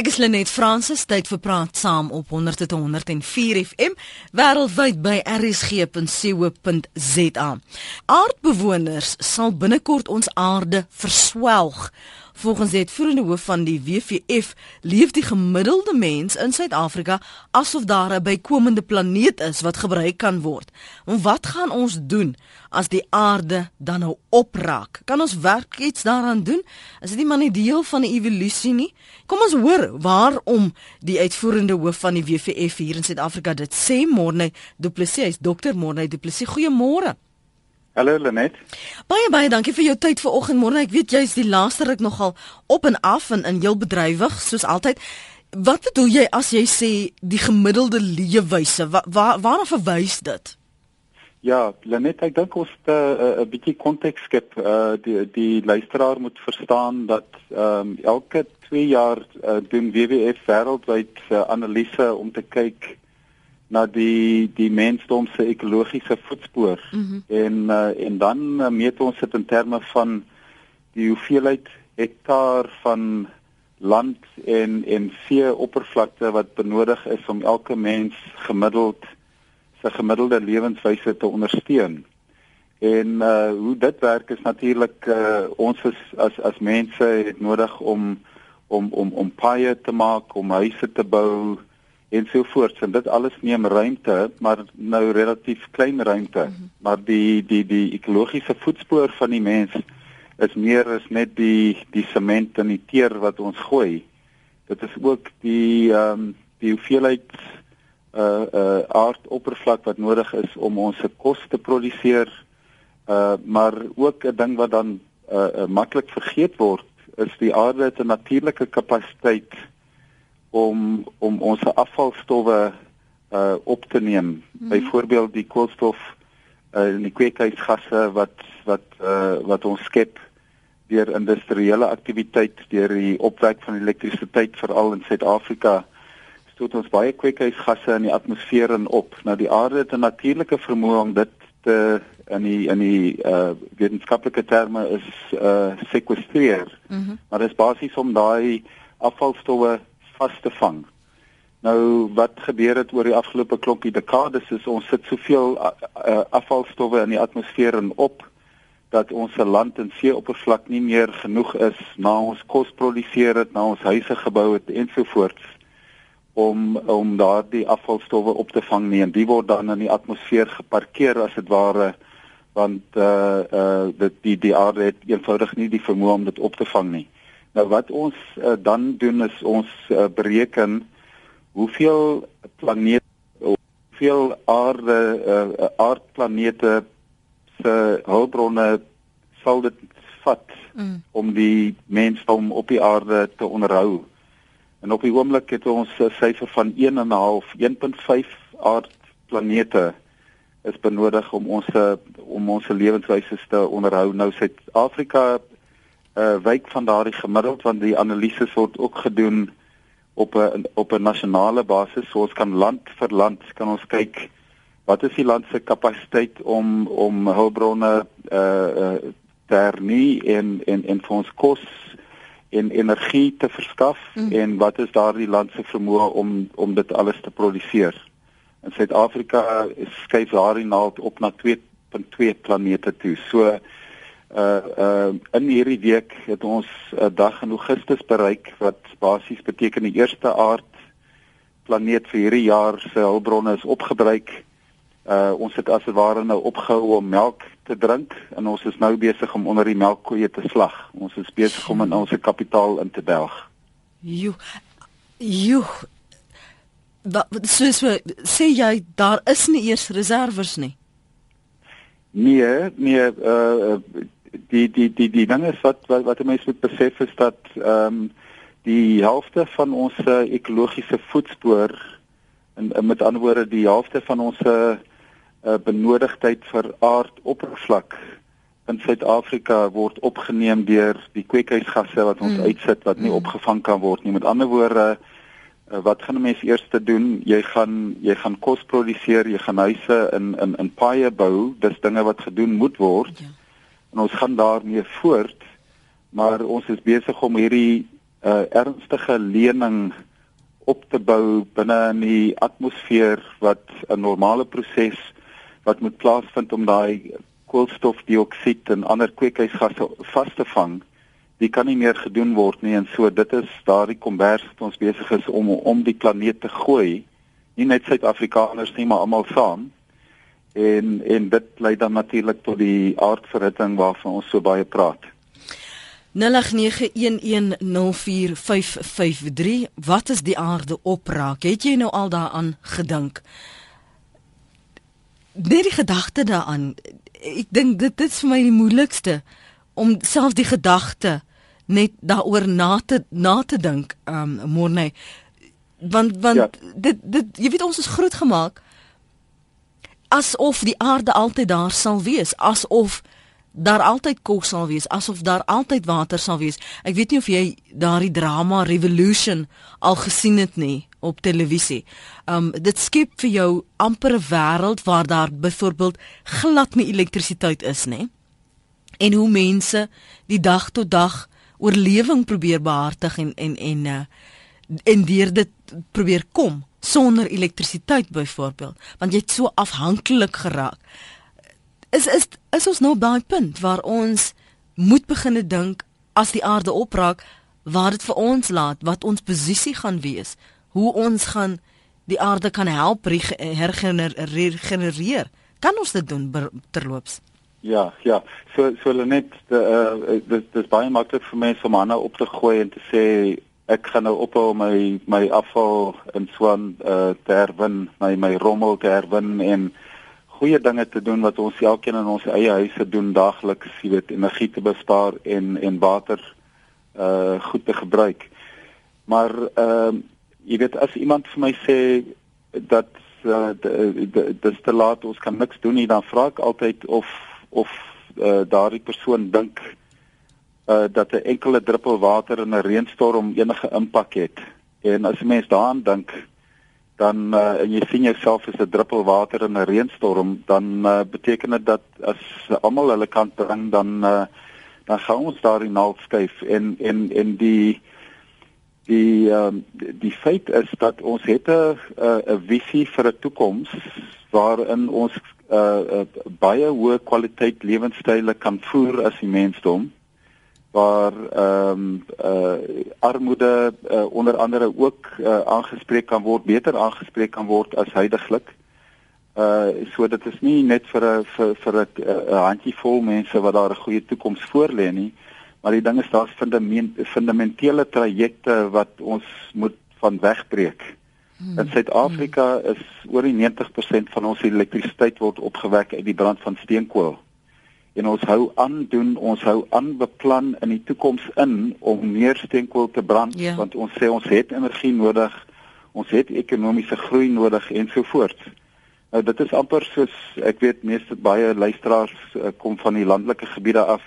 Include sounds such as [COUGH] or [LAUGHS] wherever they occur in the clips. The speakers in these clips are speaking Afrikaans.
Ek is Lenet Fransis, tyd vir praat saam op 100.104 FM wêreldwyd by rsg.co.za. Aardbewoners sal binnekort ons aarde verswelg. Volgens die uitvoerende hoof van die WWF leef die gemiddelde mens in Suid-Afrika asof daar 'n bykomende planeet is wat gebruik kan word. En wat gaan ons doen as die aarde dan nou opraak? Kan ons werk iets daaraan doen? Is dit nie maar 'n deel van die evolusie nie? Kom ons hoor waarom die uitvoerende hoof van die WWF hier in Suid-Afrika dit sê Morne Du Plessis, hy's dokter Morne Du Plessis. Goeiemôre. Hallo Lenet. Baie baie dankie vir jou tyd vanoggend môre. Ek weet jy's die laaste ruk nogal op en af en in heel bedrywig soos altyd. Wat bedoel jy as jy sê die gemiddelde leefwyse? Wa, wa, waarna verwys dit? Ja, Lenet, ek dink ons moet 'n uh, 'n bietjie konteks skep. Uh die die luisteraar moet verstaan dat ehm um, elke 2 jaar uh, doen WWF wêreldwyd uh, analise om te kyk na die die mensdom se ekologiese voetspoor mm -hmm. en uh, en dan uh, meet ons dit in terme van die hoeveelheid hektaar van land en en see oppervlakte wat benodig is om elke mens gemiddeld sy gemiddelde lewenswyse te ondersteun. En uh hoe dit werk is natuurlik uh ons is as as mense het nodig om om om om paaie te maak, om huise te bou, en so voort. En dit alles neem ruimte, maar nou relatief klein ruimte. Mm -hmm. Maar die die die ekologiese voetspoor van die mens is meer as net die die sement en die teer wat ons gooi. Dit is ook die ehm um, die hoeveelheid uh uh aardoppervlak wat nodig is om ons se kos te produseer. Uh maar ook 'n ding wat dan uh, uh maklik vergeet word is die aarde 'n natuurlike kapasiteit om om ons afvalstowwe uh op te neem. Hmm. Byvoorbeeld die koolstof uh en die kweekhuisgasse wat wat uh wat ons skep deur industriële aktiwiteit, deur die opwek van elektrisiteit veral in Suid-Afrika stoot ons baie kweekhuisgasse in die atmosfeer in op. Nou die aarde het 'n natuurlike vermoë om dit te in die in die uh wetenskaplike terme is uh sekwestreer. Mm -hmm. Maar dit is basies om daai afvalstowwe vas te vang. Nou wat gebeur het oor die afgelope klompie dekades is ons sit soveel afvalstowwe in die atmosfeer en op dat ons se land en seeoppervlak nie meer genoeg is na ons kos produseer het, na ons huise gebou het ensovoorts om om daardie afvalstowwe op te vang nie en die word dan in die atmosfeer geparkeer as dit ware want uh uh dit die die aarde het eenvoudig nie die vermoë om dit op te vang nie. Nou wat ons uh, dan doen is ons uh, bereken hoeveel planete hoeveel aarde uh, aardplanete se hulpbronne sal dit vat mm. om die mensdom op die aarde te onderhou. En op die oomblik het ons 'n syfer van 1.5 1.5 aardplanete is benodig om ons om ons lewenswyse te onderhou. Nou Suid-Afrika uh, wyk van daardie gemiddeld want die analises word ook gedoen op 'n op 'n nasionale basis so ons kan land vir land kan ons kyk wat is die land se kapasiteit om om hulpbronne uh, uh te hernie en en en vir ons kos en energie te verskaf mm. en wat is daardie land se vermoë om om dit alles te produseer. In Suid-Afrika skuif daardie naald op na 2.2 planete toe. So uh uh in hierdie week het ons 'n dag in Augustus bereik wat basies beteken die eerste aard planeet vir hierdie jaar se hulpbronne is opgebruik. Uh ons het as ware nou opgehou om melk te drink en ons is nou besig om onder die melkkoeie te slag. Ons is besig om in ons kapitaal in te delg. Jo. Jo. Wat so, so sê jy daar is nie eers reserves nie. Nee, nee, uh die die die die ding is wat wat, wat mense moet besef is dat ehm um, die helfte van ons ekologiese voetspoor en, en met ander woorde die helfte van ons uh, benodigdheid vir aardoppervlak in Suid-Afrika word opgeneem deur die kweekhuisgasse wat ons mm. uitsit wat nie mm. opgevang kan word nie. Met ander woorde uh, wat gaan 'n mens eers te doen? Jy gaan jy gaan kos produseer, jy gaan huise in in in paaie bou. Dis dinge wat gedoen moet word. Ja en ons gaan daarmee voort maar ons is besig om hierdie uh, ernstige lening op te bou binne in die atmosfeer wat 'n normale proses wat moet plaasvind om daai koolstofdioksied en ander kweekhuisgasse vas te vang, die kan nie meer gedoen word nie en so dit is daardie kombers wat ons besig is om om die planeet te gooi, nie net Suid-Afrikaners nie, maar almal saam. En en dit lei dan natuurlik tot die aardverhitting waarvan ons so baie praat. 0891104553 Wat is die aarde opraak? Het jy nou al daaraan gedink? Net die gedagte daaraan. Ek dink dit, dit is vir my die moeilikste om selfs die gedagte net daaroor na te na te dink. Um Morne want want ja. dit dit jy weet ons is groot gemaak asof die aarde altyd daar sal wees, asof daar altyd kos sal wees, asof daar altyd water sal wees. Ek weet nie of jy daardie drama Revolution al gesien het nie op televisie. Um dit skep vir jou amper 'n wêreld waar daar byvoorbeeld glad nie elektrisiteit is nie. En hoe mense die dag tot dag oorlewing probeer behartig en en en uh, en deur dit probeer kom sonder elektrisiteit byvoorbeeld, want jy't so afhanklik geraak. Is is is ons nou by 'n punt waar ons moet begine dink as die aarde opraak waar dit vir ons laat wat ons posisie gaan wees hoe ons gaan die aarde kan help hergenereer kan ons dit doen terloops? Ja ja. So so net uh, dit dis baie maklik vir mense om hande op te gooi en te sê ek gaan nou ophou my my afval in Swan uh, te herwin my my rommel te herwin en goeie dinge te doen wat ons elkeen in ons eie huise doen daagliks, jy weet, energie te bespaar en en water uh goed te gebruik. Maar ehm uh, jy weet as iemand vir my sê dat uh, dit is te laat, ons kan niks doen nie, dan vra ek altyd of of uh, daardie persoon dink uh dat 'n enkele druppel water in 'n reënstorm enige impak het. En as 'n mens daaraan dink, dan uh, en jy sien jouself as 'n druppel water in 'n reënstorm, dan uh, beteken dit dat as almal hulle kant bring dan uh, dan gaan ons daar in nou skuif en en en die die um, die feit is dat ons het 'n 'n visie vir 'n toekoms waarin ons uh, uh, baie hoë kwaliteit lewenstyle kan voer as die mensdom waar ehm um, uh armoede uh, onder andere ook uh, aangespreek kan word, beter aangespreek kan word as heidaglik. Uh so dit is nie net vir 'n vir vir 'n handjievol mense wat daar 'n goeie toekoms voorlê nie, maar die ding is daar's fundamentele trajecte wat ons moet van wegbreek. Hmm. In Suid-Afrika is oor die 90% van ons elektrisiteit word opgewek uit die brand van steenkool en ons hou aan doen ons hou aan beplan in die toekoms in om meer steenkool te brand ja. want ons sê ons het energie nodig ons het ekonomiese groei nodig en so voort nou dit is amper soos ek weet meeste baie luisteraars uh, kom van die landelike gebiede af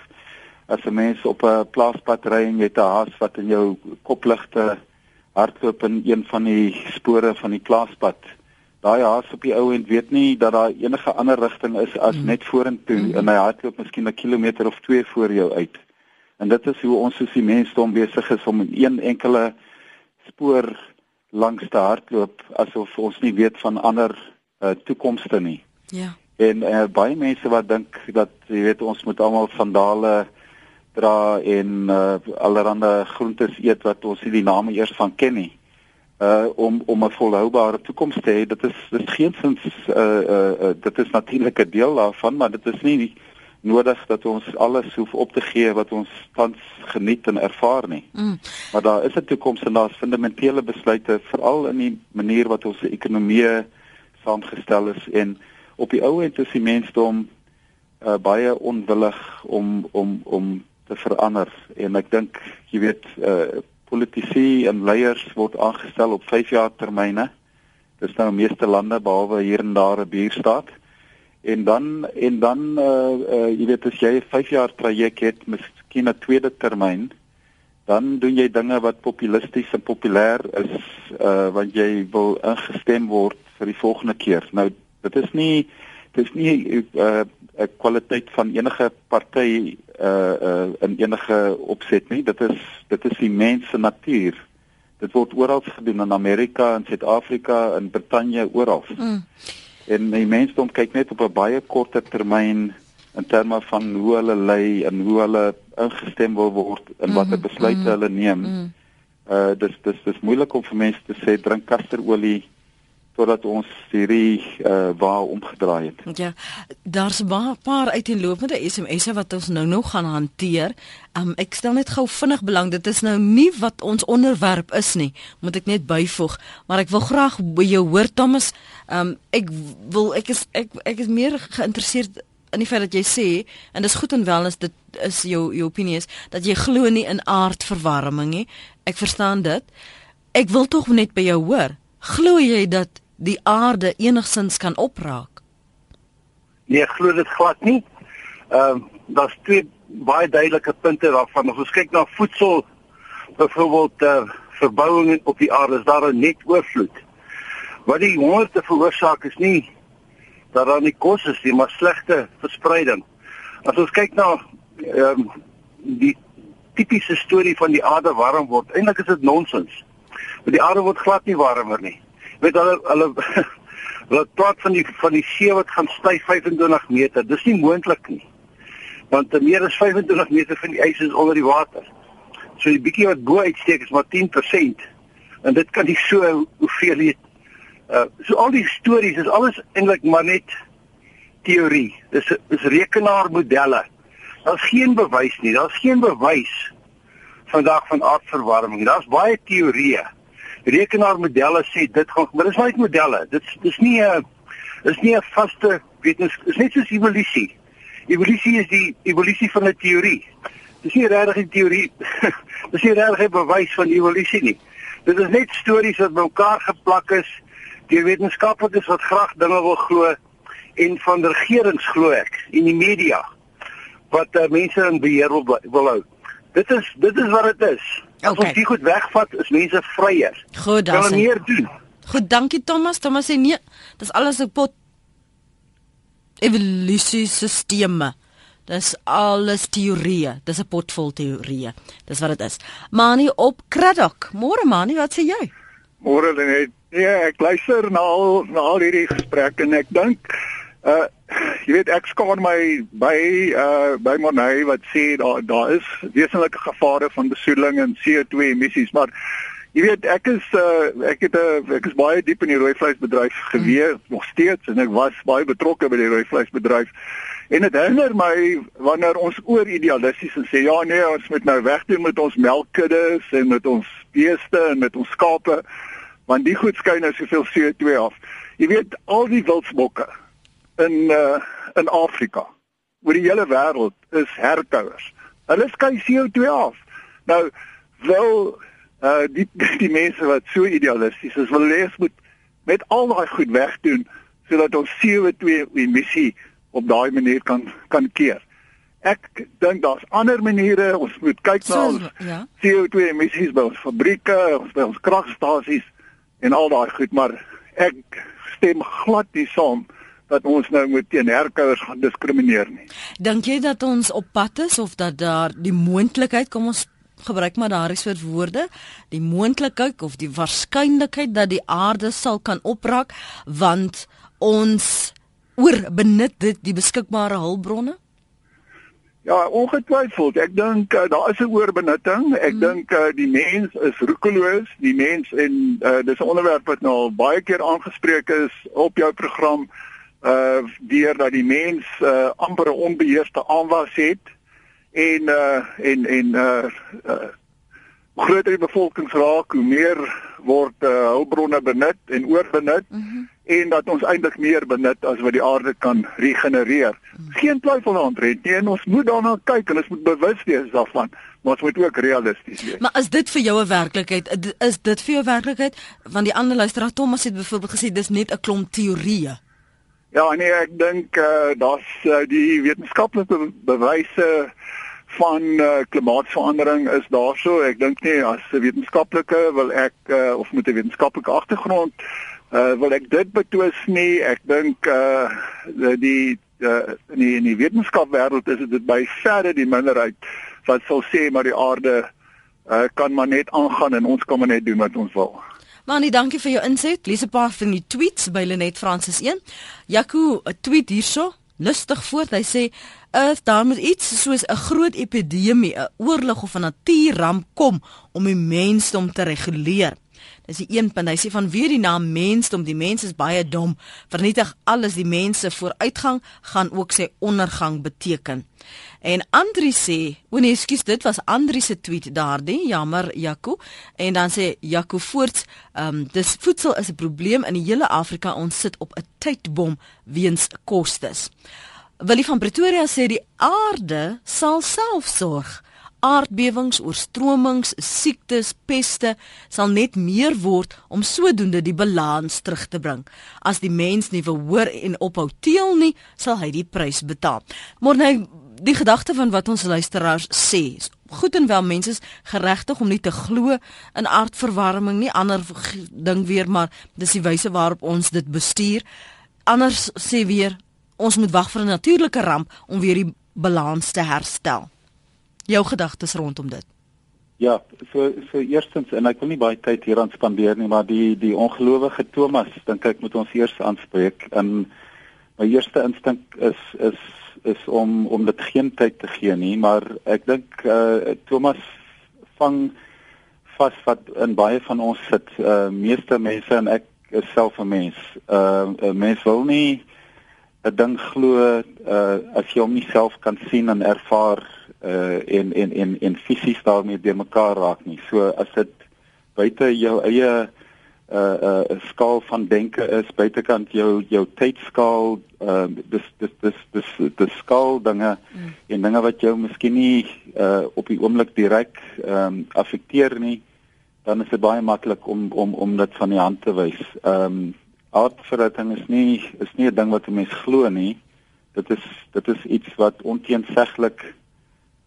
as 'n mens op 'n plaaspad ry en jy het 'n haas wat in jou kopligte hardloop in een van die spore van die plaaspad daai haas op die ou end weet nie dat daar enige ander rigting is as mm. net vorentoe mm. en hy hardloop miskien 'n kilometer of 2 voor jou uit. En dit is hoe ons soos die mensdom besig is om in een enkele spoor langs te hardloop asof ons nie weet van ander uh, toekomste nie. Ja. En uh, baie mense wat dink dat jy weet ons moet almal sandale dra en uh, allerlei groentes eet wat ons nie die name eers van ken nie uh om om 'n volhoubare toekoms te hê. Dit is dit is geensins uh uh, uh dit is natuurlik 'n deel daarvan, maar dit is nie nodig dat ons alles hoef op te gee wat ons tans geniet en ervaar nie. Mm. Maar daar is 'n toekoms en daar's fundamentele besluite veral in die manier wat ons ekonomie saamgestel is en op die ou end is die mensdom uh baie onwillig om om om te verander en ek dink jy weet uh politici en leiers word aangestel op 5 jaar termyne. Dis nou meeste lande behalwe hier en daar 'n buurstaat. En dan en dan uh uh jy weet as jy 'n 5 jaar traject het, miskien 'n tweede termyn, dan doen jy dinge wat populisties en populêr is uh want jy wil ingestem word vir die volgende keer. Nou dit is nie dit is nie uh 'n kwaliteit van enige party uh uh in enige opset nie. Dit is dit is die mens se natuur. Dit word oral gedoen in Amerika, in Suid-Afrika, in Brittanje, oral. Mm. En die mense dom kyk net op 'n baie korter termyn in terme van hoe hulle lei en hoe hulle ingestem wil word in watter mhm, besluite mm -hmm. hulle neem. Mm -hmm. Uh dis dis dis moeilik om vir mense te sê drink kasterolie totdat ons hierdie uh waar omgedraai het. Ja. Daar's 'n paar uiteenlopende SMS'e wat ons nou nog gaan hanteer. Um ek stel net gou vinnig belang dit is nou nie wat ons onderwerp is nie, moet ek net byvoeg, maar ek wil graag by jou hoor Thomas. Um ek wil ek is ek ek is meer geïnteresseerd in die feit dat jy sê en dis goed en wel is dit is jou jou opinie is dat jy glo nie in aardverwarming nie. Ek verstaan dit. Ek wil tog net by jou hoor. Glo jy dat die aarde enigsins kan opraak? Nee, glo dit glad nie. Ehm uh, daar's twee baie duidelike punte waarvan as ons kyk na voedsel byvoorbeeld eh uh, verbouing op die aarde is daar net oorvloed. Wat die honger te veroorsaak is nie dat daar nie kos is nie, maar slegte verspreiding. As ons kyk na ehm um, die tipiese storie van die aarde warm word, eintlik is dit nonsens. Want die aarde word glad nie warmer nie weet hulle hulle [LAUGHS] hulle praat van die van die see wat gaan styg 25 meter. Dis nie moontlik nie. Want meer as 25 meter van die ys is onder die water. So die bietjie wat bo uitsteek is maar 10%. En dit kan nie so hoeveel weet. Uh so al die stories is alles eintlik maar net teorie. Dis is rekenaarmodelle. Daar's geen bewys nie. Daar's geen bewys vandag van aardverwarming. Daar's baie teorieë rekenaarmodelle sê dit gaan maar dis net modelle. Dit dis nie 'n is nie 'n vaste wetenskap. Dis net soos evolusie. Evolusie is die evolusie van 'n teorie. Dis nie regtig 'n teorie. [LAUGHS] dis nie regtig bewys van evolusie nie. Dit is net stories wat bymekaar geplak is deur wetenskaplikes wat graag dinge wil glo en van regerings glo ek en die media wat uh, mense in beheer wil, wil hou. Dit is dit is wat dit is. As okay. ons dit goed wegvat, is mense vryer. Goed, dan. Kan meer doen. Goed, dankie Thomas. Thomas sê nee, dis alles 'n pot evolusie sisteme. Dis alles teorieë. Dis 'n pot vol teorieë. Dis wat dit is. Mani op Kraddock. Môre Mani, wat sê jy? Môre net. Nee, ek luister na al na al hierdie gesprekke en ek dink uh jy weet ek skaar my by uh by Monay wat sê daar daar is wesenlike gevare van besoedeling en CO2 emissies maar jy weet ek is uh ek het 'n uh, ek is baie diep in die rooi vleisbedryf gewees mm. nog steeds en ek was baie betrokke by die rooi vleisbedryf en dit herinner my wanneer ons oor idealisties en sê ja nee ons moet nou wegdoen met ons melkkuddes en met ons beeste en met ons skape want die goed skyn nou soveel CO2 af jy weet al die wildsbokke in uh, in Afrika oor die hele wêreld is herkouers. Hulle skei CO2 af. Nou wil uh die [LAUGHS] die mense wat so idealisties is, wil lees moet met al daai goed wegdoen sodat ons CO2 emissie op daai manier kan kan keer. Ek dink daar's ander maniere. Ons moet kyk na ons ja. CO2 emissies by ons fabrieke, ons by ons kragstasies en al daai goed, maar ek stem glad nie saam dat ons nou moet teen herkouers gaan diskrimineer nie. Dink jy dat ons op pad is of dat daar die moontlikheid kom ons gebruik maar daardie soort woorde, die moontlikheid of die waarskynlikheid dat die aarde sal kan opraak want ons oorbenut dit die beskikbare hulpbronne? Ja, ongetwyfeld. Ek dink uh, daar is 'n oorbenutting. Ek mm. dink uh, die mens is roekeloos, die mens en uh, dis 'n onderwerp wat nou baie keer aangespreek is op jou program uh deur dat die mens uh amper 'n onbeheerste aanwas het en uh en en uh, uh groter die bevolking raak hoe meer word uh, hulpbronne benut en oorbenut mm -hmm. en dat ons eintlik meer benut as wat die aarde kan regenereer. Mm -hmm. Geen twyfel daaroor nie en ons moet daarna kyk en ons moet bewus wees daarvan maar ons moet ook realisties wees. Maar is dit vir jou 'n werklikheid? Is dit vir jou werklikheid? Want die ander luisteraar Thomas het byvoorbeeld gesê dis net 'n klomp teorieë. Ja, nee, ek dink eh uh, daar's uh, die wetenskaplike bewyse van uh, klimaatsverandering is daarso. Ek dink nie as 'n wetenskaplike wil ek uh, of met 'n wetenskaplike agtergrond uh, wil ek dit betwis nie. Ek dink eh uh, die uh, in die in die wetenskapwêreld is dit by verre die minderheid wat sal sê maar die aarde uh, kan maar net aangaan en ons kan maar net doen wat ons wil. Manie, dankie vir jou inset. Lees 'n paar van die tweets by Lenet Francis 1. Jaco, 'n tweet hierso, lustig voort. Hy sê Earth daar moet iets soos 'n groot epidemie, 'n oorlog of 'n natuurramp kom om die mensdom te reguleer. Dis die een punt. Hy sê van wie die naam mensdom, die mens is baie dom. Vernietig alles die mense vooruitgang gaan ook sy ondergang beteken. En Andri sê, o nee, ekskuus, dit was Andri se tweet daardie. Jammer, Jaco. En dan sê Jaco voorts, ehm um, dis voedsel is 'n probleem in die hele Afrika. Ons sit op 'n tydbom weens kostes. Willie van Pretoria sê die aarde sal self sorg aardbewings, oorstromings, siektes, peste sal net meer word om sodoende die balans terug te bring. As die mens nie wil hoor en ophou teel nie, sal hy die prys betaal. Maar nou die gedagte van wat ons luisteraars sê, goed en wel mense is geregtig om nie te glo in aardverwarming nie, ander ding weer, maar dis die wyse waarop ons dit bestuur. Anders sê weer ons moet wag vir 'n natuurlike ramp om weer die balans te herstel jou gedagtes rondom dit. Ja, so so eerstens en ek wil nie baie tyd hieraan spandeer nie, maar die die ongelowige Thomas dink ek moet ons eers aanspreek. En my eerste instink is is is om om dit geen tyd te gee nie, maar ek dink eh uh, Thomas vang vas wat in baie van ons sit. Eh uh, meeste mense en ek is self 'n mens. Eh uh, mense wil nie 'n ding glo eh uh, as jy hom nie self kan sien en ervaar uh en en en en fisies daarmee de mekaar raak nie. So as dit buite jou eie uh uh skaal van denke is, buitekant jou jou tydskaal, uh dis dis dis dis dis skaal dinge mm. en dinge wat jou miskien nie uh op die oomblik direk ehm um, affekteer nie, dan is dit baie maklik om om om dit van die hand te wys. Ehm um, aardverhouding is nie is nie 'n ding wat 'n mens glo nie. Dit is dit is iets wat onteenseglik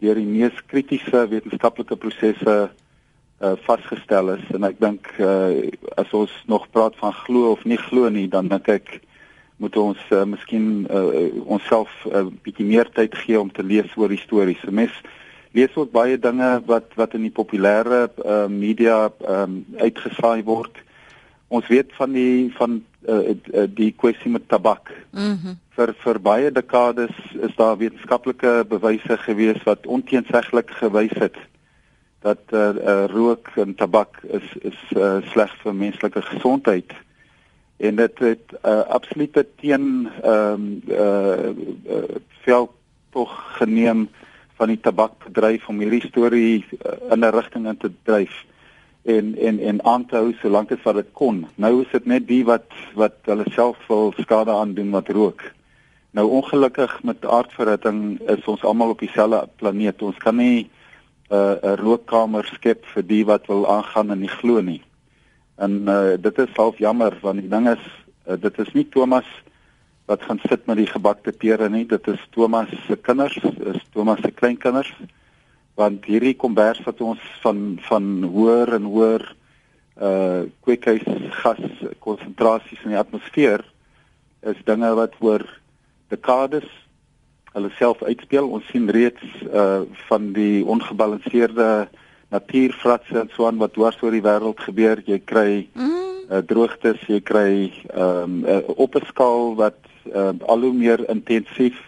deur die mees kritiese wetenskaplike prosesse uh vasgestel is en ek dink uh as ons nog praat van glo of nie glo nie dan dink ek moet ons uh, miskien uh, onsself 'n uh, bietjie meer tyd gee om te lees oor die stories. Mens lees ook baie dinge wat wat in die populêre uh, media um, uitgesaai word. Ons weet van die van uh, die kwessie met tabak. Mhm. Mm vir vir baie dekades is daar wetenskaplike bewyse gewees wat onteenseglik gewys het dat eh uh, uh, rook en tabak is is uh, sleg vir menslike gesondheid en dit het uh, absoluut teen ehm um, eh uh, uh, veel tog geneem van die tabakbedryf om hierdie storie uh, in 'n rigting in te dryf en en en aan te hou solank dit wat dit kon. Nou is dit net die wat wat hulle self wil skade aandoen wat rook. Nou ongelukkig met aardverhitting is ons almal op dieselfde planeet. Ons kan nie 'n uh, 'n rookkamer skep vir die wat wil aangaan en nie glo nie. En uh, dit is half jammer want die ding is uh, dit is nie Thomas wat gaan sit met die gebakte pere nie. Dit is Thomas se kinders, is Thomas se kleinkinders. Want hierdie kombers wat ons van van hoër en hoër uh kweekhuis gas konsentrasies in die atmosfeer is dinge wat oor dekades hulle self uitspeel. Ons sien reeds uh van die ongebalanseerde natuurfratse en so aan wat dwars oor die wêreld gebeur. Jy kry uh droogtes, jy kry um uh, op 'n skaal wat uh al hoe meer intensief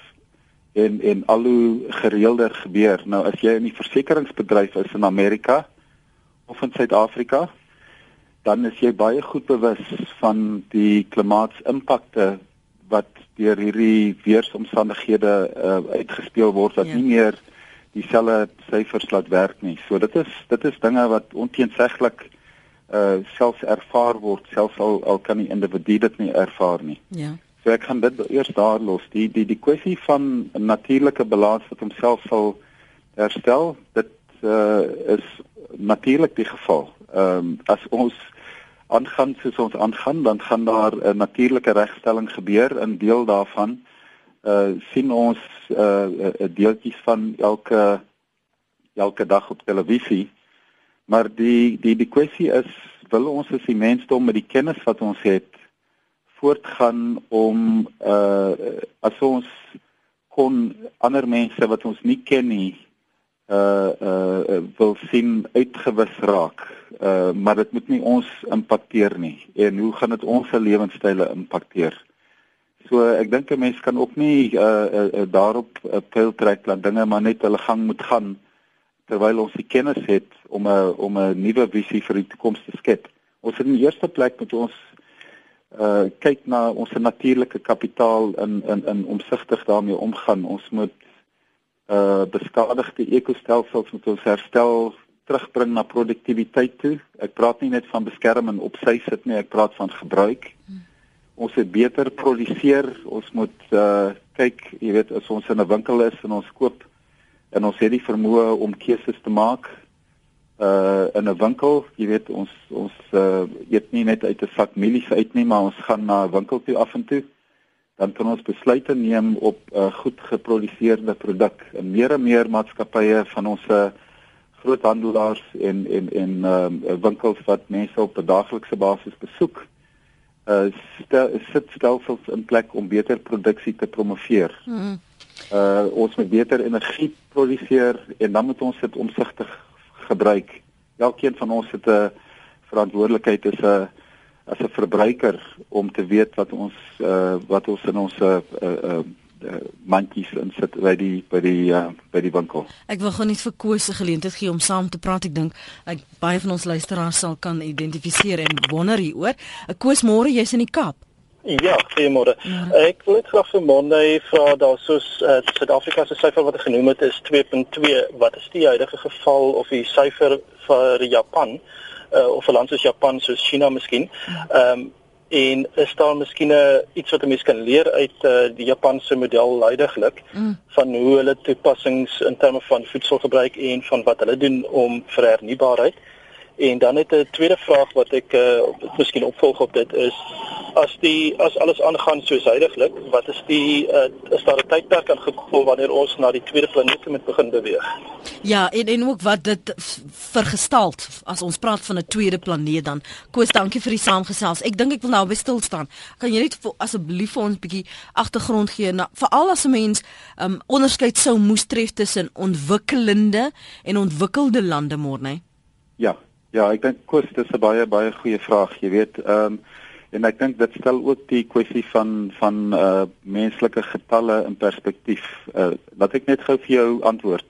en en al hoe gereelder gebeur. Nou as jy in die versekeringsbedryf is in Amerika of in Suid-Afrika, dan is jy baie goed bewus van die klimaatimpakte wat deur hierdie weeromstandighede uh, uitgespeel word wat ja. nie meer dieselfde syfers laat werk nie. So dit is dit is dinge wat onteenseglik uh selfs ervaar word, selfs al al kan die individu dit nie ervaar nie. Ja. So ek gaan dit eers daar los. Die die die kwessie van natuurlike balans wat homself sal herstel, dit uh is natuurlik die geval. Ehm um, as ons aangaan soos ons aangaan, dan gaan daar 'n natuurlike regstelling gebeur in deel daarvan. Uh sien ons uh 'n deeltjies van elke elke dag op televisie. Maar die die die kwessie is wil ons as die mensdom met die kennis wat ons het voortgaan om uh as ons kon ander mense wat ons nie ken nie uh uh wil sien uitgewis raak. Uh maar dit moet nie ons impakteer nie. En hoe gaan dit ons se lewenstyle impakteer? So ek dink 'n mens kan ook nie uh, uh, daarop 'n uh, pyl trek dat dinge maar net hulle gang moet gaan terwyl ons die kennis het om 'n om 'n nuwe visie vir die toekoms te skep. Ons in die eerste plek moet ons uh kyk na ons natuurlike kapitaal in in in omsigtig daarmee omgaan. Ons moet uh beskadigde ekostelsels moet ons herstel, terugbring na produktiwiteit toe. Ek praat nie net van beskerming op sy sit nie, ek praat van gebruik. Ons moet beter produseer. Ons moet uh kyk, jy weet, as ons in 'n winkel is en ons koop en ons het die vermoë om keuses te maak uh in 'n winkel, jy weet ons ons uh eet nie net uit 'n sak mielies uit nie, maar ons gaan na 'n winkel toe af en toe. Dan kan ons besluite neem op 'n uh, goed geproduseerde produk. En meer en meer maatskappye van ons uh, groothandelaars en en en uh winkels wat mense op 'n daaglikse basis besoek, uh stel sit stelsels in plek om beter produksie te promoveer. Mm -hmm. Uh ons moet beter energie produseer en dan moet ons dit omsigtig gebruik. Elkeen van ons het 'n verantwoordelikheid as 'n as 'n verbruiker om te weet wat ons uh wat ons in ons uh uh mandjies insit by die by die uh, by die winkel. Ek wil gou net vir Koos se geleentheid gee om saam te praat. Ek dink ek baie van ons luisteraars sal kan identifiseer en wonder hieroor. Koos môre jy's in die Kaap. Ja, goeiemôre. Ek wil net graag vir Monday vra daar soos uh, Suid-Afrika se syfer wat genoem het is 2.2. Wat is die huidige geval of die syfer vir Japan uh, of vir lande soos Japan soos China miskien? Ehm um, en is daar miskien iets wat 'n mens kan leer uit uh, die Japanse model leidiglik mm. van hoe hulle toepassings in terme van voedselgebruik en van wat hulle doen om vir hernubaarheid? En dan het 'n tweede vraag wat ek uh, miskien opvolg op dit is as die as alles aangaan soos heidaglik, wat is die uh, is daar 'n tydperk aangekom wanneer ons na die tweede planeet moet begin beweeg? Ja, en en ook wat dit vergestaal as ons praat van 'n tweede planeet dan. Koos, dankie vir die saamgesels. Ek dink ek wil nou by stil staan. Kan jy net asseblief vir ons 'n bietjie agtergrond gee na veral as 'n mens um onderskeid sou moes tref tussen ontwikkelende en ontwikkelde lande môre? Ja, Ja, ek dink Koos, dis 'n baie baie goeie vraag, jy weet. Ehm um, en ek dink dit stel ook die kwessie van van uh menslike getalle in perspektief. Uh wat ek net gou vir jou antwoord.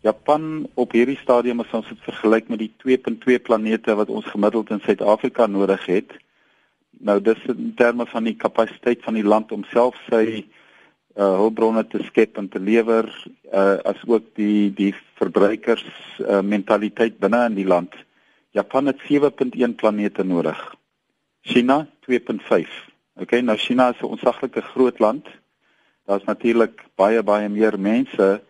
Japan op hierdie stadium as ons dit vergelyk met die 2.2 planete wat ons gemiddeld in Suid-Afrika nodig het. Nou dis in terme van die kapasiteit van die land om self sy uh hulpbronne te skep en te lewer uh as ook die die verbruikers uh, mentaliteit binne in die land. Japan het 7.1 planete nodig. China 2.5. Okay, nou China is 'n ontsaglike groot land. Daar's natuurlik baie baie meer mense,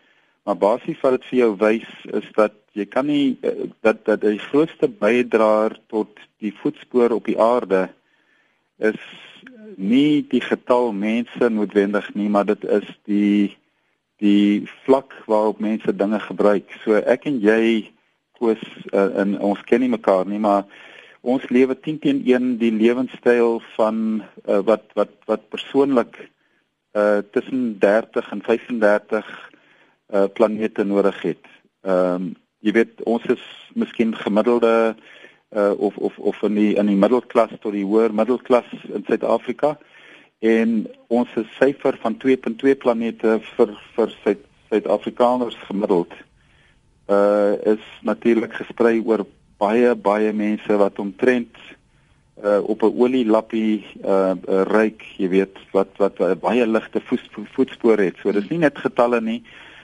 maar basies wat dit vir jou wys is dat jy kan nie eh, dat dat die grootste bydraer tot die voetspoor op die aarde is nie die getal mense noodwendig nie, maar dit is die die vlak waarop mense dinge gebruik. So ek en jy koos uh, in ons ken nie mekaar nie maar ons lewe 10 teen 1 die lewenstyl van uh, wat wat wat persoonlik uh tussen 30 en 35 uh planete nodig het. Ehm um, jy weet ons is miskien gemiddelde uh of of of in die in die middelklas tot die hoër middelklas in Suid-Afrika en ons syfer van 2.2 planete vir vir Suid-Afrikaners gemiddeld uh is natuurlik gesprei oor baie baie mense wat omtrent uh op 'n olielappie uh, uh ryk, jy weet, wat wat uh, baie ligte voet, voetspore het. So dis nie net getalle nie,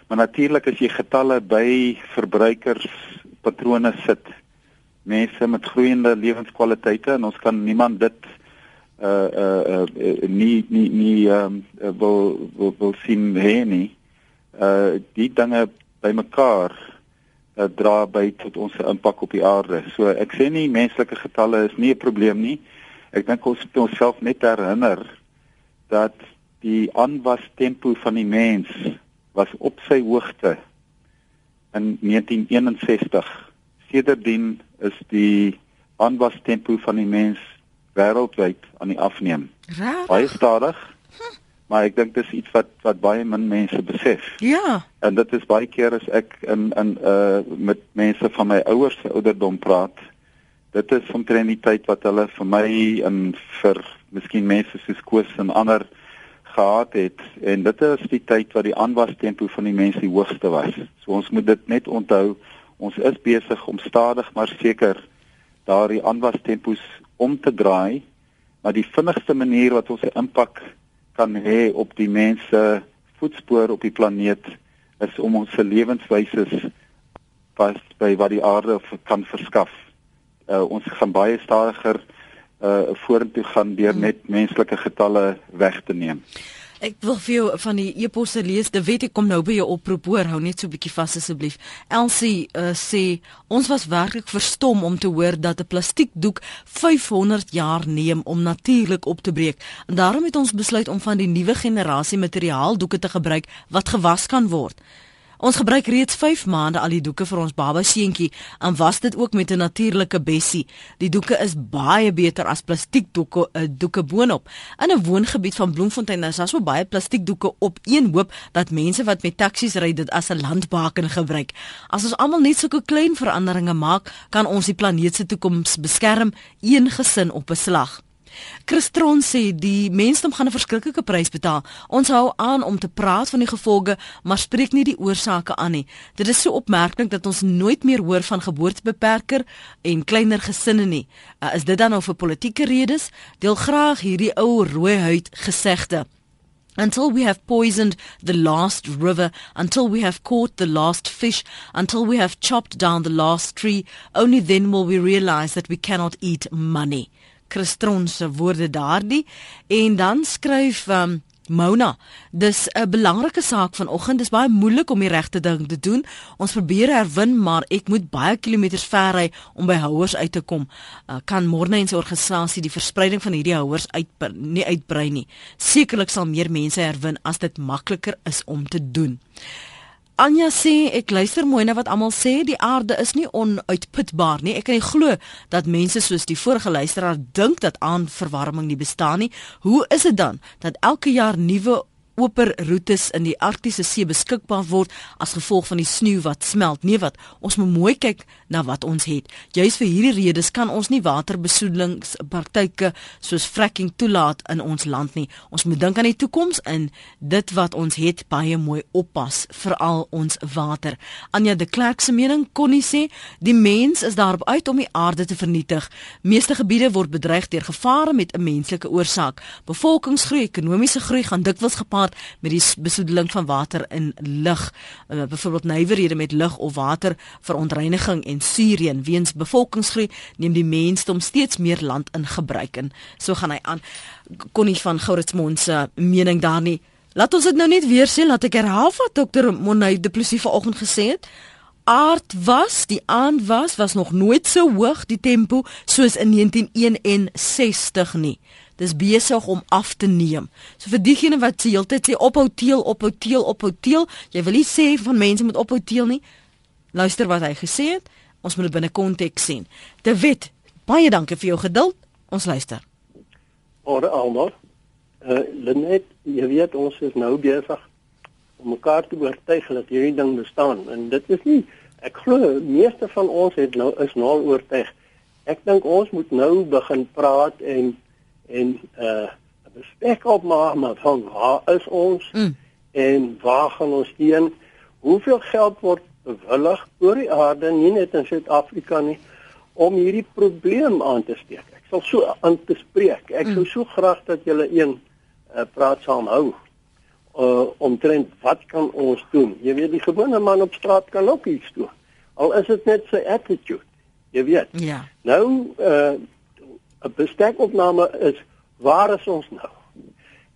maar natuurlik as jy getalle by verbruikerspatrone sit, mense met groeiende lewenskwaliteite en ons kan niemand dit uh uh, uh nie nie nie um wil wil, wil sien hê nie. Uh die dinge bymekaar uh, dra by tot ons impak op die aarde. So ek sê nie menslike getalle is nie 'n probleem nie. Ek dink ons moet onsself net herinner dat die aanwas tempo van die mens was op sy hoogte in 1961. Sedertdien is die aanwas tempo van die mens wêreldwyd aan die afneem. Raar. Baie stadig. Maar ek dink dis iets wat wat baie min mense besef. Ja. En dit is baie keer as ek in in uh met mense van my ouers se ouderdom praat, dit is omtrent die tyd wat hulle vir my en vir miskien mense soos Koos en ander gehad het en dit is die tyd wat die aanwastempo van die mense die hoogste was. So ons moet dit net onthou, ons is besig om stadig maar seker daardie aanwastempos om te draai, maar die vinnigste manier wat ons 'n impak kan hê op die mense voetspoor op die planeet is om ons se lewenswyse pas by wat die aarde kan verskaf. Uh, ons gaan baie stadiger uh vorentoe gaan deur net menslike getalle weg te neem. Ek wil vir jou van die eposse lees. De weet ek kom nou by jou oproep hoor. Hou net so 'n bietjie vas asseblief. Elsie uh, sê ons was werklik verstom om te hoor dat 'n plastiekdoek 500 jaar neem om natuurlik op te breek. En daarom het ons besluit om van die nuwe generasie materiaaldoeke te gebruik wat gewas kan word. Ons gebruik reeds 5 maande al die doeke vir ons baba seentjie en was dit ook met 'n natuurlike bessie. Die doeke is baie beter as plastiekdoeke uh, doeke boonop. In 'n woongebied van Bloemfontein is daar so baie plastiekdoeke op een hoop dat mense wat met taksies ry dit as 'n landbaken gebruik. As ons almal net sulke klein veranderinge maak, kan ons die planeet se toekoms beskerm, een gesin op 'n slag. Christron sê die mensdom gaan 'n verskriklike prys betaal. Ons hou aan om te praat van die gevolge, maar spreek nie die oorsake aan nie. Dit is so opmerklik dat ons nooit meer hoor van geboortebeperker en kleiner gesinne nie. Uh, is dit dan nou vir politieke redes? Deel graag hierdie ou rooi huid gesegde. Until we have poisoned the last river, until we have caught the last fish, until we have chopped down the last tree, only then will we realize that we cannot eat money. Christron se woorde daardie en dan skryf um, Mona, dis 'n belangrike saak vanoggend. Dis baie moeilik om die regte ding te doen. Ons probeer herwin, maar ek moet baie kilometers ver ry om by houers uit te kom. Uh, kan Morne en sy organisasie die verspreiding van hierdie houers uit nie uitbrei nie. Sekerlik sal meer mense herwin as dit makliker is om te doen. Anja sê ek luister mooi na wat almal sê, die aarde is nie onuitputbaar nie. Ek kan nie glo dat mense soos die vorige luisteraar dink dat aandverwarming nie bestaan nie. Hoe is dit dan dat elke jaar nuwe oper roetes in die Arktiese See beskikbaar word as gevolg van die sneeu wat smelt. Nee wat, ons moet mooi kyk na wat ons het. Juist vir hierdie redes kan ons nie waterbesoedelingspraktyke soos fracking toelaat in ons land nie. Ons moet dink aan die toekoms en dit wat ons het baie mooi oppas vir al ons water. Anja de Klerk se mening kon nie sê die mens is daarop uit om die aarde te vernietig. Meeste gebiede word bedreig deur gevare met 'n menslike oorsaak. Bevolkingsgroei, ekonomiese groei gaan dikwels gepaard met die besoedeling van water in lug. Uh, Byvoorbeeld nywerhede met lug of water vir ontreiniging en suureen weens bevolkingsgroei neem die mensdom steeds meer land in gebruik en so gaan hy aan. Konnie van Gouritsmond se mening daar nie. Laat ons dit nou net weer sê, laat ek herhaal wat dokter Monay de Plessis vanoggend gesê het aard was, die aand was was nog nooit so hoog die tempo soos in 1961 nie. Dis besig om af te neem. So vir diegene wat se heeltyd sê ophou teel, ophou teel, ophou teel, jy wil nie sê van mense moet ophou teel nie. Luister wat hy gesê het. Ons moet dit binne konteks sien. De Wet, baie dankie vir jou geduld. Ons luister. Ore almal. Uh Lenet, jy weet ons is nou besig om mekaar te oortuig dat hierdie ding bestaan en dit is nie ek glo meeste van ons het nou is nou oortuig. Ek dink ons moet nou begin praat en en uh bespreek op maar van waar is ons mm. en waar gaan ons heen? Hoeveel geld word bewillig oor die aarde nie net in Suid-Afrika nie om hierdie probleem aan te steek? Ek sal so aan te spreek. Ek mm. sou so graag dat julle een uh, praat saam hou uh omtrent wat kan ons doen? Jy weet die gewone man op straat kan ook iets doen. Al is dit net sy attitude. Jy weet. Ja. Nou uh 'n bestekopname is waar is ons nou?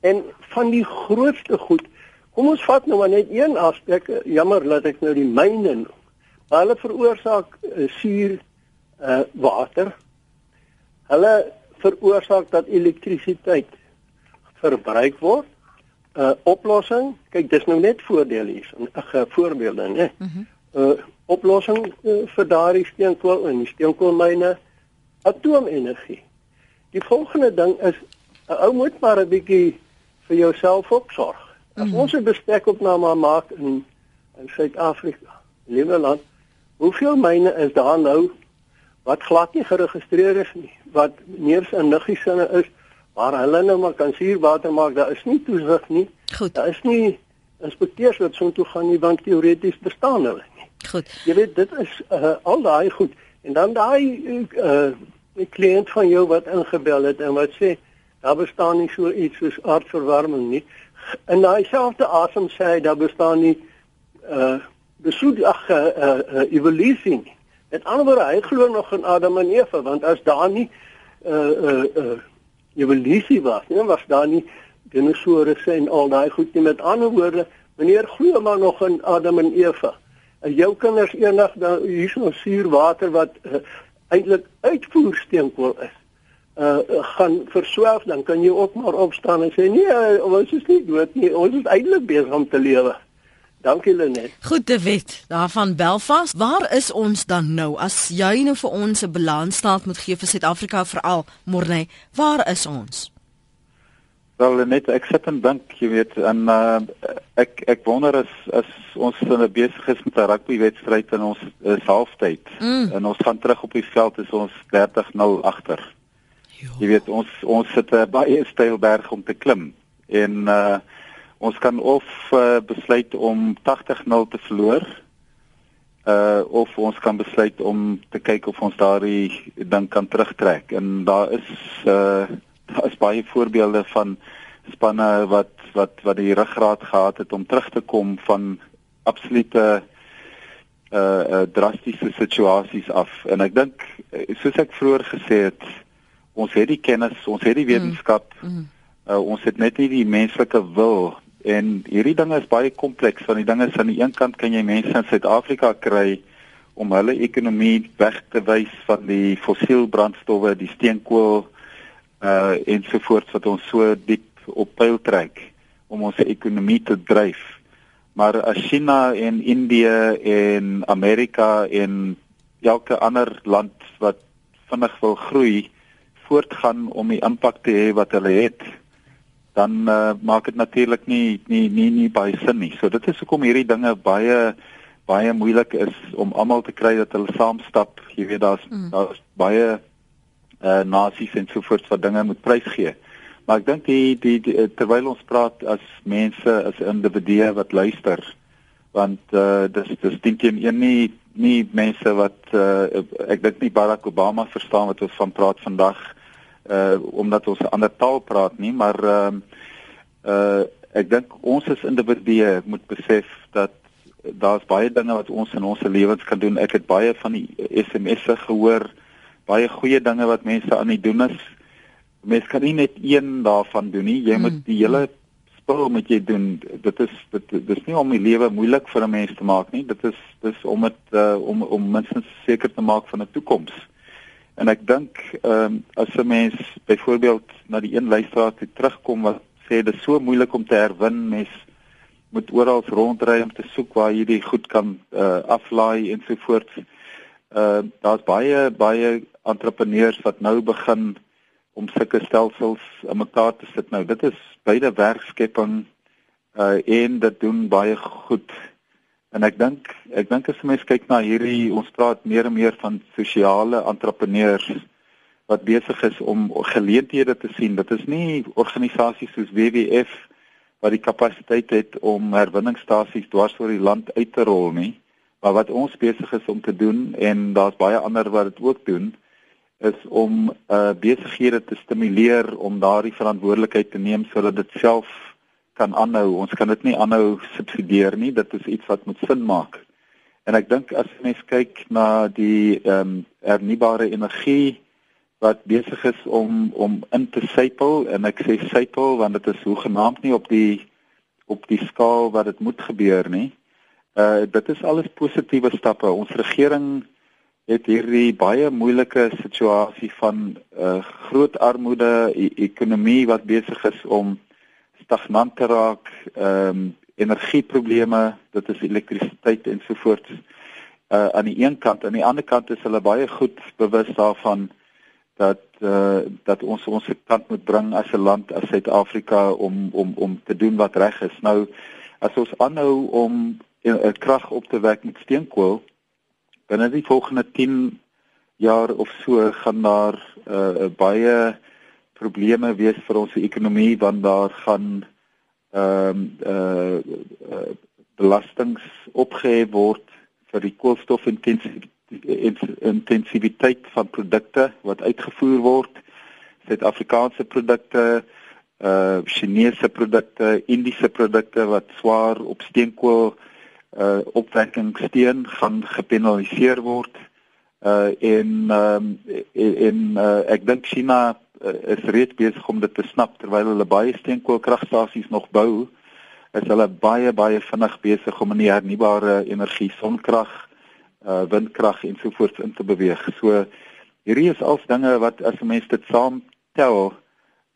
En van die grootste goed, kom ons vat nou maar net een aspek. Jammer dat ek nou die myne noem. Hulle veroorsaak uh, suur uh water. Hulle veroorsaak dat elektrisiteit verbruik word 'n uh, oplossing. Kyk, dis nou net voordele hier, 'n uh, voorbeelde, né? 'n uh, uh, oplossing uh, vir daardie steenkool en die steenkoolmyne, atoomenergie. Die volgende ding is 'n ou moet maar 'n bietjie vir jouself opsorg. As mm. ons 'n bestekopname maak in in Suid-Afrika, liewe land, hoeveel myne is daar nou wat glad nie geregistreer is nie, wat neers in niggies sinne is waar hulle nou maar kan suurwater maak, daar is nie toesig nie. Goed. Daar is nie inspekteurs wat so toe gaan nie want teoreties bestaan hulle nie. Goed. Jy weet dit is uh, al daai goed en dan daai uh 'n kliënt van jou wat ingebel het en wat sê daar bestaan nie so iets soos aardverwarming nie. In daai selfde asem sê hy daar bestaan nie uh besoek ag uh, uh, evolusie nie. Met ander woorde, hy glo nog in Adam en Eva want as daar nie uh uh, uh evolusie was, nie was daar nie dinosourus en al daai goed nie. Met ander woorde, meneer glo maar nog in Adam en Eva. En jou kinders eendag hier so suur water wat uh, eintlik uitvoersteenkool is. Uh gaan verswelg dan kan jy ook maar opstaan en sê nee, ons is nie dood nie. Ons is eintlik besig om te lewe. Dankie Lenet. Goed te weet. Daarvan Belfast, waar is ons dan nou as jy nou vir ons 'n balansstaat moet gee vir Suid-Afrika veral Morne? Waar is ons? Wel Lenet, ek sit en dink, jy weet, en uh, ek ek wonder as as ons 'n besig is met 'n rugbywedstryd en ons is halftyd mm. en ons gaan terug op die veld is ons 30-0 agter. Jy weet ons ons sit 'n baie steil berg om te klim en uh ons kan of uh, besluit om 80-0 te verloor uh of ons kan besluit om te kyk of ons daardie ding kan terugtrek. En daar is uh daar is baie voorbeelde van spanne wat wat wat die ruggraat gehad het om terug te kom van absolute uh, uh drastiese situasies af. En ek dink soos ek vroeër gesê het ons het die kennis ons het die mm. wetenskap mm. Mm. Uh, ons het net nie die menslike wil En hierdie ding is baie kompleks. Van die dinge is aan die een kant kan jy mense in Suid-Afrika kry om hulle ekonomie weg te wys van die fossiel brandstowwe, die steenkool uh ensovoorts wat ons so diep op pyl trek om ons ekonomie te dryf. Maar as China en Indië en Amerika en elke ander land wat vinnig wil groei voortgaan om die impak te hê wat hulle het dan uh, maak dit natuurlik nie nie nie nie baie sin nie. So dit is hoekom hierdie dinge baie baie moeilik is om almal te kry dat hulle saamstap. Jy weet daar's mm. daar's baie uh nasies en sovoorts wat dinge moet prysgee. Maar ek dink die, die die terwyl ons praat as mense as individue wat luister want uh dis dis dink jy een nie nie mense wat uh ek dink nie Barack Obama verstaan wat ons van praat vandag uh omdat ons 'n ander taal praat nie, maar ehm uh, uh ek dink ons as individue moet besef dat daar's baie dinge wat ons in ons lewens kan doen. Ek het baie van die SMS'e gehoor, baie goeie dinge wat mense aan die doen is. Mens kan nie net een daarvan doen nie. Jy moet die hele spul moet jy doen. Dit is dit dis nie om die lewe moeilik vir 'n mens te maak nie. Dit is dis om dit uh, om om minstens seker te maak van 'n toekoms. En ek dink ehm um, as 'n mens byvoorbeeld na die een luisteraar toe terugkom wat sê dit is so moeilik om te herwin, mens moet oral rondry om te soek waar jy dit goed kan uh, aflaai en so voort. Ehm uh, daar's baie baie entrepreneurs wat nou begin om sulke stelsels in mekaar te sit nou. Dit is beide werkskepping uh en dit doen baie goed En ek dink ek dink as mense kyk na hierdie ons praat meer en meer van sosiale entrepreneurs wat besig is om geleenthede te sien. Dit is nie organisasies soos WWF wat die kapasiteit het om herwinningsstasies dwars oor die land uit te rol nie, maar wat ons besig is om te doen en daar's baie ander wat dit ook doen is om uh besighede te stimuleer om daardie verantwoordelikheid te neem sodat dit self kan aanhou. Ons kan dit nie aanhou subsidieer nie. Dit is iets wat moet sin maak. En ek dink as mens kyk na die ehm um, hernubare energie wat besig is om om in te sypel en ek sê sypel want dit is hoegenaamd nie op die op die skaal wat dit moet gebeur nie. Uh dit is alles positiewe stappe. Ons regering het hierdie baie moeilike situasie van uh groot armoede, e ekonomie wat besig is om stagnant te raak, ehm um, energieprobleme, dit is elektrisiteit en so voort. Uh aan die een kant, aan die ander kant is hulle baie goed bewus daarvan dat uh dat ons ons kant moet bring as 'n land as Suid-Afrika om om om te doen wat reg is. Nou as ons aanhou om 'n uh, krag op te wek met steenkool binne die volgende 10 jaar of so gaan daar uh baie probleme wees vir ons ekonomie want daar gaan ehm um, uh, uh belastings opgehef word vir die koolstofintensiteit intensiteit van produkte wat uitgevoer word. Suid-Afrikaanse produkte, uh Chinese produkte, Indiese produkte wat swaar op steenkool uh opwekking steen gaan gepenaliseer word. Uh en um en uh, ek dink China uh, is reeds besig om dit te snap terwyl hulle baie steenkoolkragstasies nog bou. Is hulle baie baie vinnig besig om in die hernubare energie sonkrag uh windkrag en so voort in te beweeg. So hierdie is als dinge wat as 'n mens dit saam tel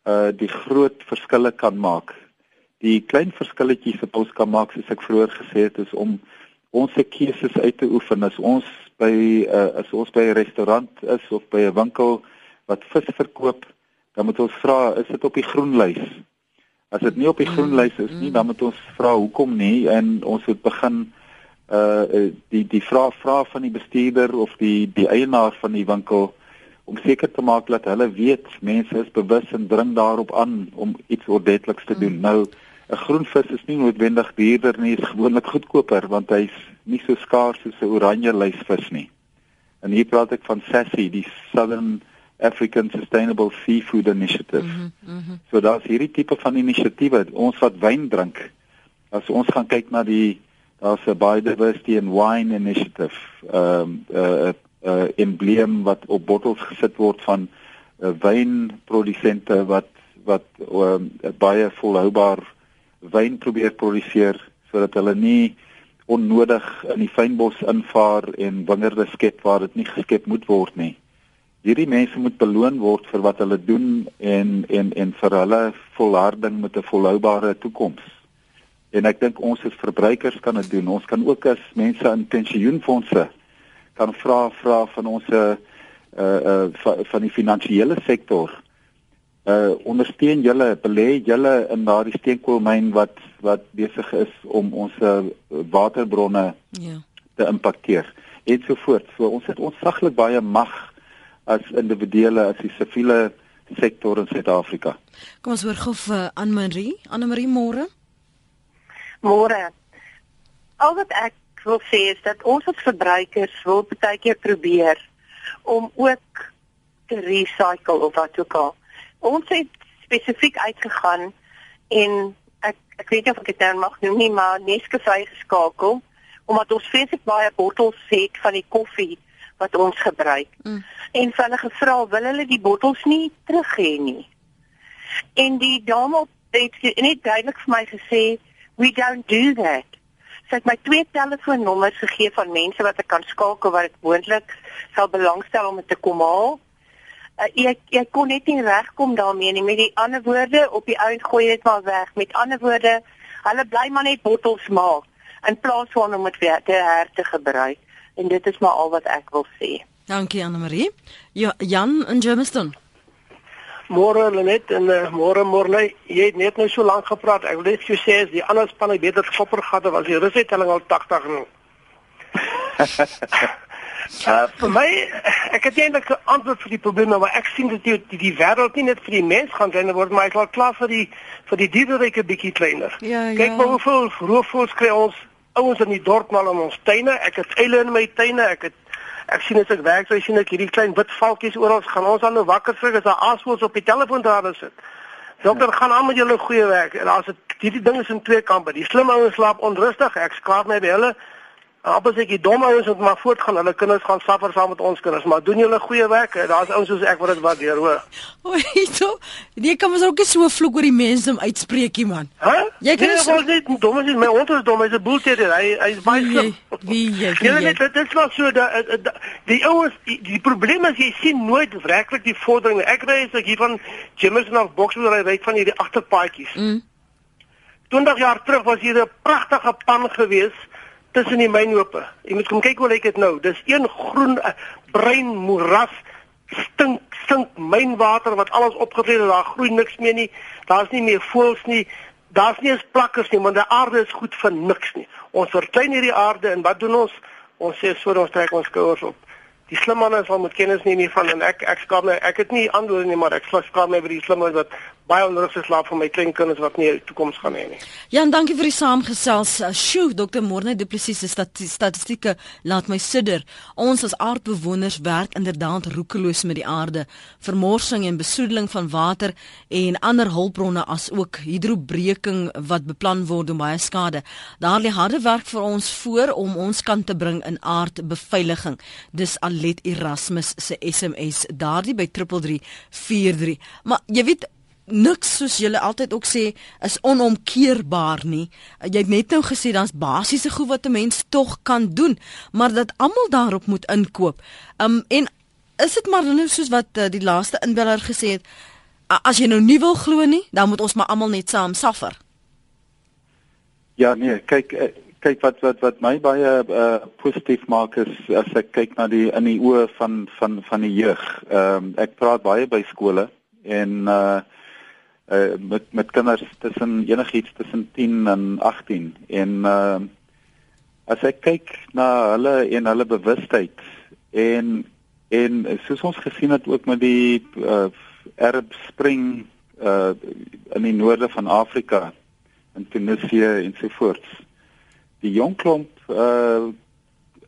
uh die groot verskille kan maak. Die klein verskilletjies wat ons kan maak soos ek vroeër gesê het is om ons se keuses uit te oefen as ons by uh as ons by 'n restaurant is of by 'n winkel wat vis verkoop, dan moet ons vra, is dit op die groen lys? As dit nie op die groen lys is nie, dan moet ons vra hoekom nie en ons moet begin uh die die vraag vra van die bestuurder of die die eienaar van die winkel om seker te maak dat hulle weet mense is bewus en dring daarop aan om iets ordentliks te doen. Mm. Nou 'n groen vis is nie noodwendig duurder nie, is gewoonlik goedkoper want hy's nie so skaars soos 'n oranje lysvis nie. En hier praat ek van SASSI, die Southern African Sustainable Seafood Initiative. Mm -hmm, mm -hmm. So daar's hierdie tipe van inisiatiewe. Ons wat wyn drink, as ons gaan kyk na die daar's 'n biodiversity and wine initiative ehm um, 'n uh, uh, embleem wat op bottels gesit word van uh, wynprodusente wat wat um, baie volhoubaar wyn probeer produseer sodat hulle nie onnodig in die fynbos invaar en wingerde skep waar dit nie geskep moet word nie. Hierdie mense moet beloon word vir wat hulle doen en en en vir hulle volharding met 'n volhoubare toekoms. En ek dink ons as verbruikers kan dit doen. Ons kan ook as mense in pensioenfonde kan vra vra van ons uh uh van die finansiële sektor. Uh ondersteun julle, belê julle in daardie steenkoolmyn wat wat besig is om ons waterbronne ja te impakteer en so voort. So ons het ontsaglik baie mag as individuele as die siviele sektor in Suid-Afrika. Kom ons hoor gou vir Anne Marie. Anne Marie môre. Môre. Al wat ek wil sê is dat ons as verbruikers wil baie keer probeer om ook te recycle of wat ook al. Ons het spesifiek uitgegaan en ek ek weet nie of ek dit dan mag noem nie, maar Nescafe geskakel omdat ons vreeslik baie bottels het van die koffie wat ons gebruik. Mm. En hulle gevra wil hulle die bottels nie terug hê nie. En die dame het net duidelik vir my gesê we don't do that. So ek my twee telefoonnommers gegee van mense wat ek kan skakel wat dit moontlik sal belangstel om dit te kom haal. Uh, ek ek kon net nie regkom daarmee nie. Met die ander woorde, op die ount gooi dit maar weg. Met ander woorde, hulle bly maar net bottels maak in plaas van om dit weer te her te gebruik. En dit is maar al wat ek wil sê. Dankie Anne Marie. Ja, Jan in Germiston. Môre Lenet en uh, môre Morley, jy het net nou so lank gepraat. Ek wil net vir jou sê as die ander spanne beter gekopper gehad het, was die russtelling al 80 nou. uh, vir my ek het eintlik 'n antwoord vir die probleme, maar ek sien dat die die, die wêreld nie net vir die mens gaan kleiner word, maar ek wil klaar vir die vir die dierryke bietjie kleiner. Ja, Kyk ja. maar hoeveel roofvoëls kry ons ouens in die dorp mal in ons tuine. Ek het eile in my tuine. Ek het Ek sien as ek werk, so sien ek hierdie klein wit valkies oral gaan ons dan nou wakker skrik as daar aasvoëls op die telefoondrade sit. Dokter gaan aan met julle goeie werk en as dit hierdie ding is in twee kampe. Die slim ouens slaap onrustig. Ek skaap my by hulle. Appels ek die dom ouens moet maar voortgaan. Hulle kinders gaan suffer saam met ons kinders, maar doen julle goeie werk. Daar's ouens soos ek wat dit waardeer, hoor. Oei, so. Jy kan mos ook nie so vloek oor die mense om uitspreekie man. Hæ? Jy kan nee, so- net dom is, my hond is dom, hy's 'n boelteer. Hy hy's baie Wie slim. wie jy, net dit is wel so dat dat- dat- die ouens die, die probleem is jy sien nooit werklik die vordering. Ek ry as ek hier van Jimmers af Boksburg ry ry van hierdie agterpaadjies. Mm. 20 jaar terug was hier 'n pragtige pan gewees tussen die mynhope. Jy moet kom kyk hoe lyk dit nou. Dis een groen uh, bruin moeras stink stink mynwater wat alles opgevreet het. Daar groei niks meer nie. Daar's nie meer voëls nie. Daar's nie eens plakkers nie, want die aarde is goed vir niks nie. Ons verklein hierdie aarde en wat doen ons? Ons sê so ons trek ons skouers op. Die slim manne sal moet kennis neem hiervan en ek ek skaam my ek het nie antwoorde nie maar ek skaam my vir die slim wat baie onrustig slaap vir my kleinkinders wat nie 'n toekoms gaan hê nie. Ja, en dankie vir die saamgesels. Uh, sjoe, Dr. Morne Du Plessis se statistieke laat my sidder. Ons as aardbewoners werk inderdaad roekeloos met die aarde. Vermorsing en besoedeling van water en ander hulpbronne as ook hidrobreking wat beplan word om baie skade. Daar lê harde werk vir ons voor om ons kant te bring in aardbeveiliging. Dis Alet Erasmus se SMS daardie by 3343. Maar jy weet niks soos julle altyd ook sê is onomkeerbaar nie. Jy het net nou gesê daar's basiese goed wat 'n mens tog kan doen, maar dat almal daarop moet inkoop. Um en is dit maar nou soos wat uh, die laaste inbeller gesê het, as jy nou nie wil glo nie, dan moet ons maar almal net saam suffer. Ja, nee, kyk eh, kyk wat wat wat my baie uh, positief maak is as ek kyk na die in die oë van van van die jeug. Ehm um, ek praat baie by skole en uh uh met met kinders tussen enigiets tussen 10 en 18 en uh as ek kyk na hulle en hulle bewustheid en en soos ons gesien het ook met die uh Arab Spring uh in die noorde van Afrika in Tunesië en so voort. Die jong klomp uh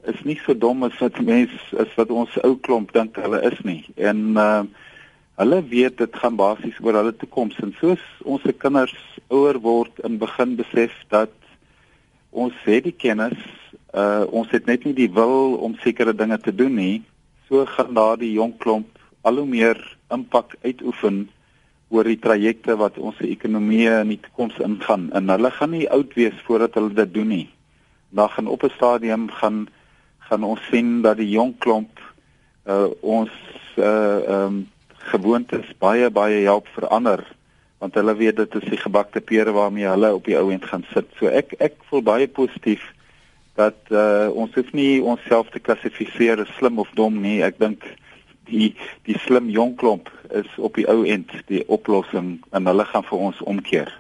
is nie so dom as wat mense is wat ons ou klomp dink hulle is nie. En uh Hulle weet dit gaan basies oor hulle toekoms en soos ons se kinders ouer word en begin besef dat ons het die kennis, uh ons het net nie die wil om sekere dinge te doen nie. So gaan daardie jong klomp al hoe meer impak uitoefen oor die trajecte wat ons ekonomie in die toekoms ingaan en hulle gaan nie oud wees voordat hulle dit doen nie. Dan gaan op 'n stadium gaan gaan ons sien dat die jong klomp uh ons uh ehm um, gewoontes baie baie help verander want hulle weet dit is die gebakte pere waarmee hulle op die ou end gaan sit. So ek ek voel baie positief dat uh, ons hoef nie onsself te klassifiseer as slim of dom nie. Ek dink die die slim jong klomp is op die ou end die oplossing en hulle gaan vir ons omkeer.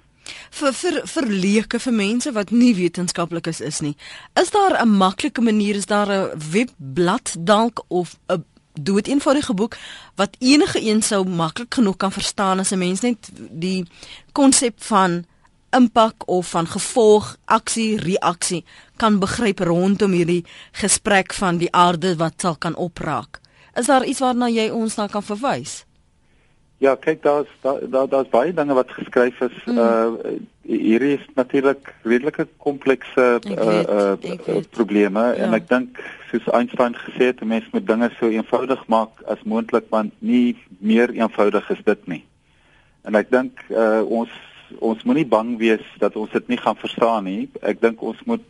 Vir vir vir leuke vir mense wat nie wetenskaplik is is nie. Is daar 'n maklike manier is daar 'n webblad dalk of 'n dood eenvoudige boek wat enige een sou maklik genoeg kan verstaan as 'n mens net die konsep van impak of van gevolg, aksie, reaksie kan begryp rondom hierdie gesprek van die aarde wat sal kan opraak. Is daar iets waarna jy ons na kan verwys? Ja, kyk daar's daar daar's daar baie dinge wat geskryf is. Mm. Uh hier is natuurlik redelike komplekse uh, uh probleme ja. en ek dink soos Einstein gesê het, mense moet dinge so eenvoudig maak as moontlik want nie meer eenvoudig is dit nie. En ek dink uh ons ons moenie bang wees dat ons dit nie gaan verstaan nie. Ek dink ons moet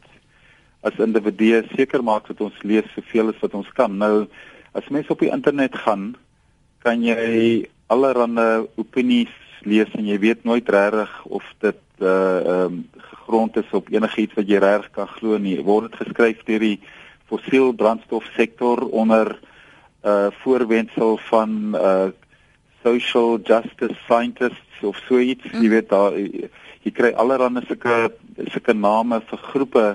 as individue seker maak dat ons lees soveel as wat ons kan. Nou as mense op die internet gaan, kan jy allerlei opinies lees en jy weet nooit regtig of dit uh ehm um, gegrond is op enigiets wat jy regtig kan glo nie. Word dit geskryf deur die fossiel brandstof sektor onder uh voorwendsel van uh social justice scientists of so iets, mm. jy weet daar jy kry allerlei sulke sulke name vir groepe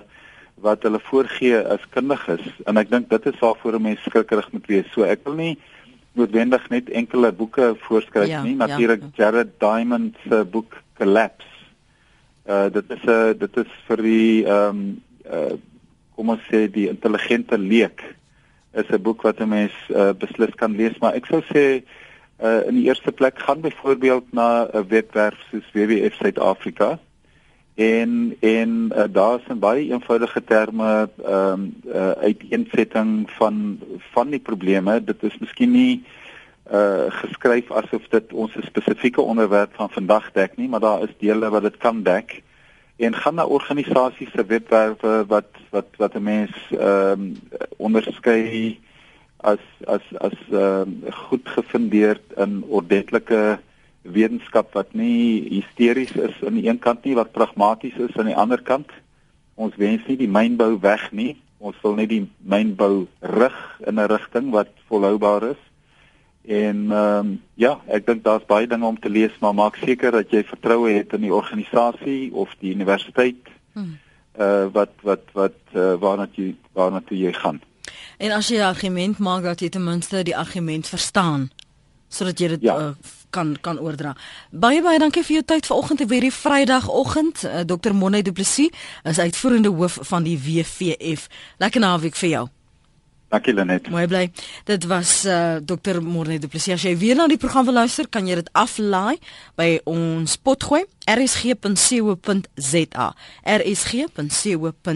wat hulle voorgee as kundiges en ek dink dit is waarvoor 'n mens skrikkerig moet wees. So ek wil nie noodwendig net enkele boeke voorskryf ja, nie. Natuurlik ja. Jared Diamond se boek Collapse. Uh dit is 'n uh, dit is vir die ehm um, uh kom ons sê die intelligente leek is 'n boek wat 'n mens uh, beslis kan lees, maar ek sou sê uh in die eerste plek gaan byvoorbeeld na 'n webwerf soos WWF Suid-Afrika en en uh, daar is 'n baie eenvoudige terme ehm um, uh, uiteensetting van van die probleme. Dit is miskien nie uh geskryf asof dit ons spesifieke onderwerp van vandag dek nie, maar daar is dele wat dit kan dek. En gaan na organisasies se webwerwe wat wat wat 'n mens ehm um, onderskei as as as ehm um, goed gefundeerd in ordentlike wetenskap wat nie hysteries is aan die een kant nie wat pragmaties is aan die ander kant. Ons wens nie die mynbou weg nie. Ons wil net die mynbou rig in 'n rigting wat volhoubaar is. En ehm um, ja, ek dink daar's baie dinge om te lees, maar maak seker dat jy vertroue het in die organisasie of die universiteit. Hmm. Uh wat wat wat uh, waarna jy waarna toe jy gaan. En as jy 'n argument maak dat jy ten minste die argument verstaan sodat jy dit ja. uh, kan kan oordra. Baie baie dankie vir jou tyd vanoggend en weer die Vrydagoggend. Uh, Dr. Monne Du Plessis is uitvoerende hoof van die WVF. Lekker naweek vir jou. Dankie Lenet. Mooi bly. Dit was uh, Dr. Monne Du Plessis. As jy weer na die program wil luister, kan jy dit aflaai by ons potgooi rsg.co.za rsg.co.za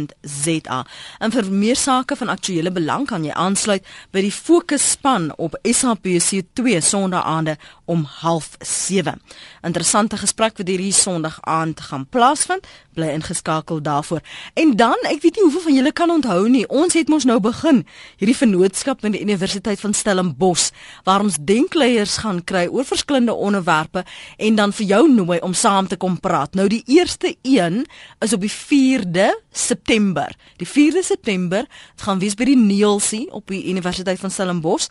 en vir meer sake van aktuële belang kan jy aansluit by die fokusspan op SABC2 Sondaande om 07:30 interessante gesprek wat hierdie Sondag aand gaan plaasvind. Bly ingeskakel daarvoor. En dan ek weet nie hoeveel van julle kan onthou nie ons het mos nou begin hierdie vennootskap met die Universiteit van Stellenbosch waar ons denkleiers gaan kry oor verskillende onderwerpe en dan vir jou nooi om saam te kom praat. Nou die eerste een is op die 4de September. Die 4de September, dit gaan wees by die Neelsie op die Universiteit van Stellenbosch.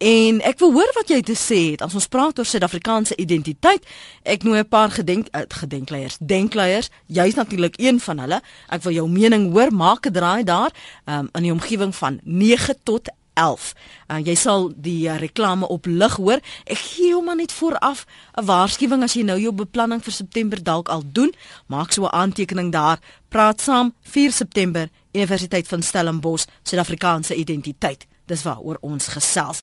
En ek wil hoor wat jy te sê het as ons praat oor Suid-Afrikaanse identiteit. Ek nooi 'n paar gedenk uh, gedenkleiers, denkleiers. Jy's natuurlik een van hulle. Ek wil jou mening hoor. Maak 'n draai daar um, in die omgewing van 9 tot 11. Uh, jy sal die uh, reklame op lig hoor. Ek gee hom maar net vooraf 'n waarskuwing as jy nou jou beplanning vir September dalk al doen, maak so 'n aantekening daar. Praat saam 4 September Universiteit van Stellenbosch, Suid-Afrikaanse identiteit. Dis waaroor ons gesels.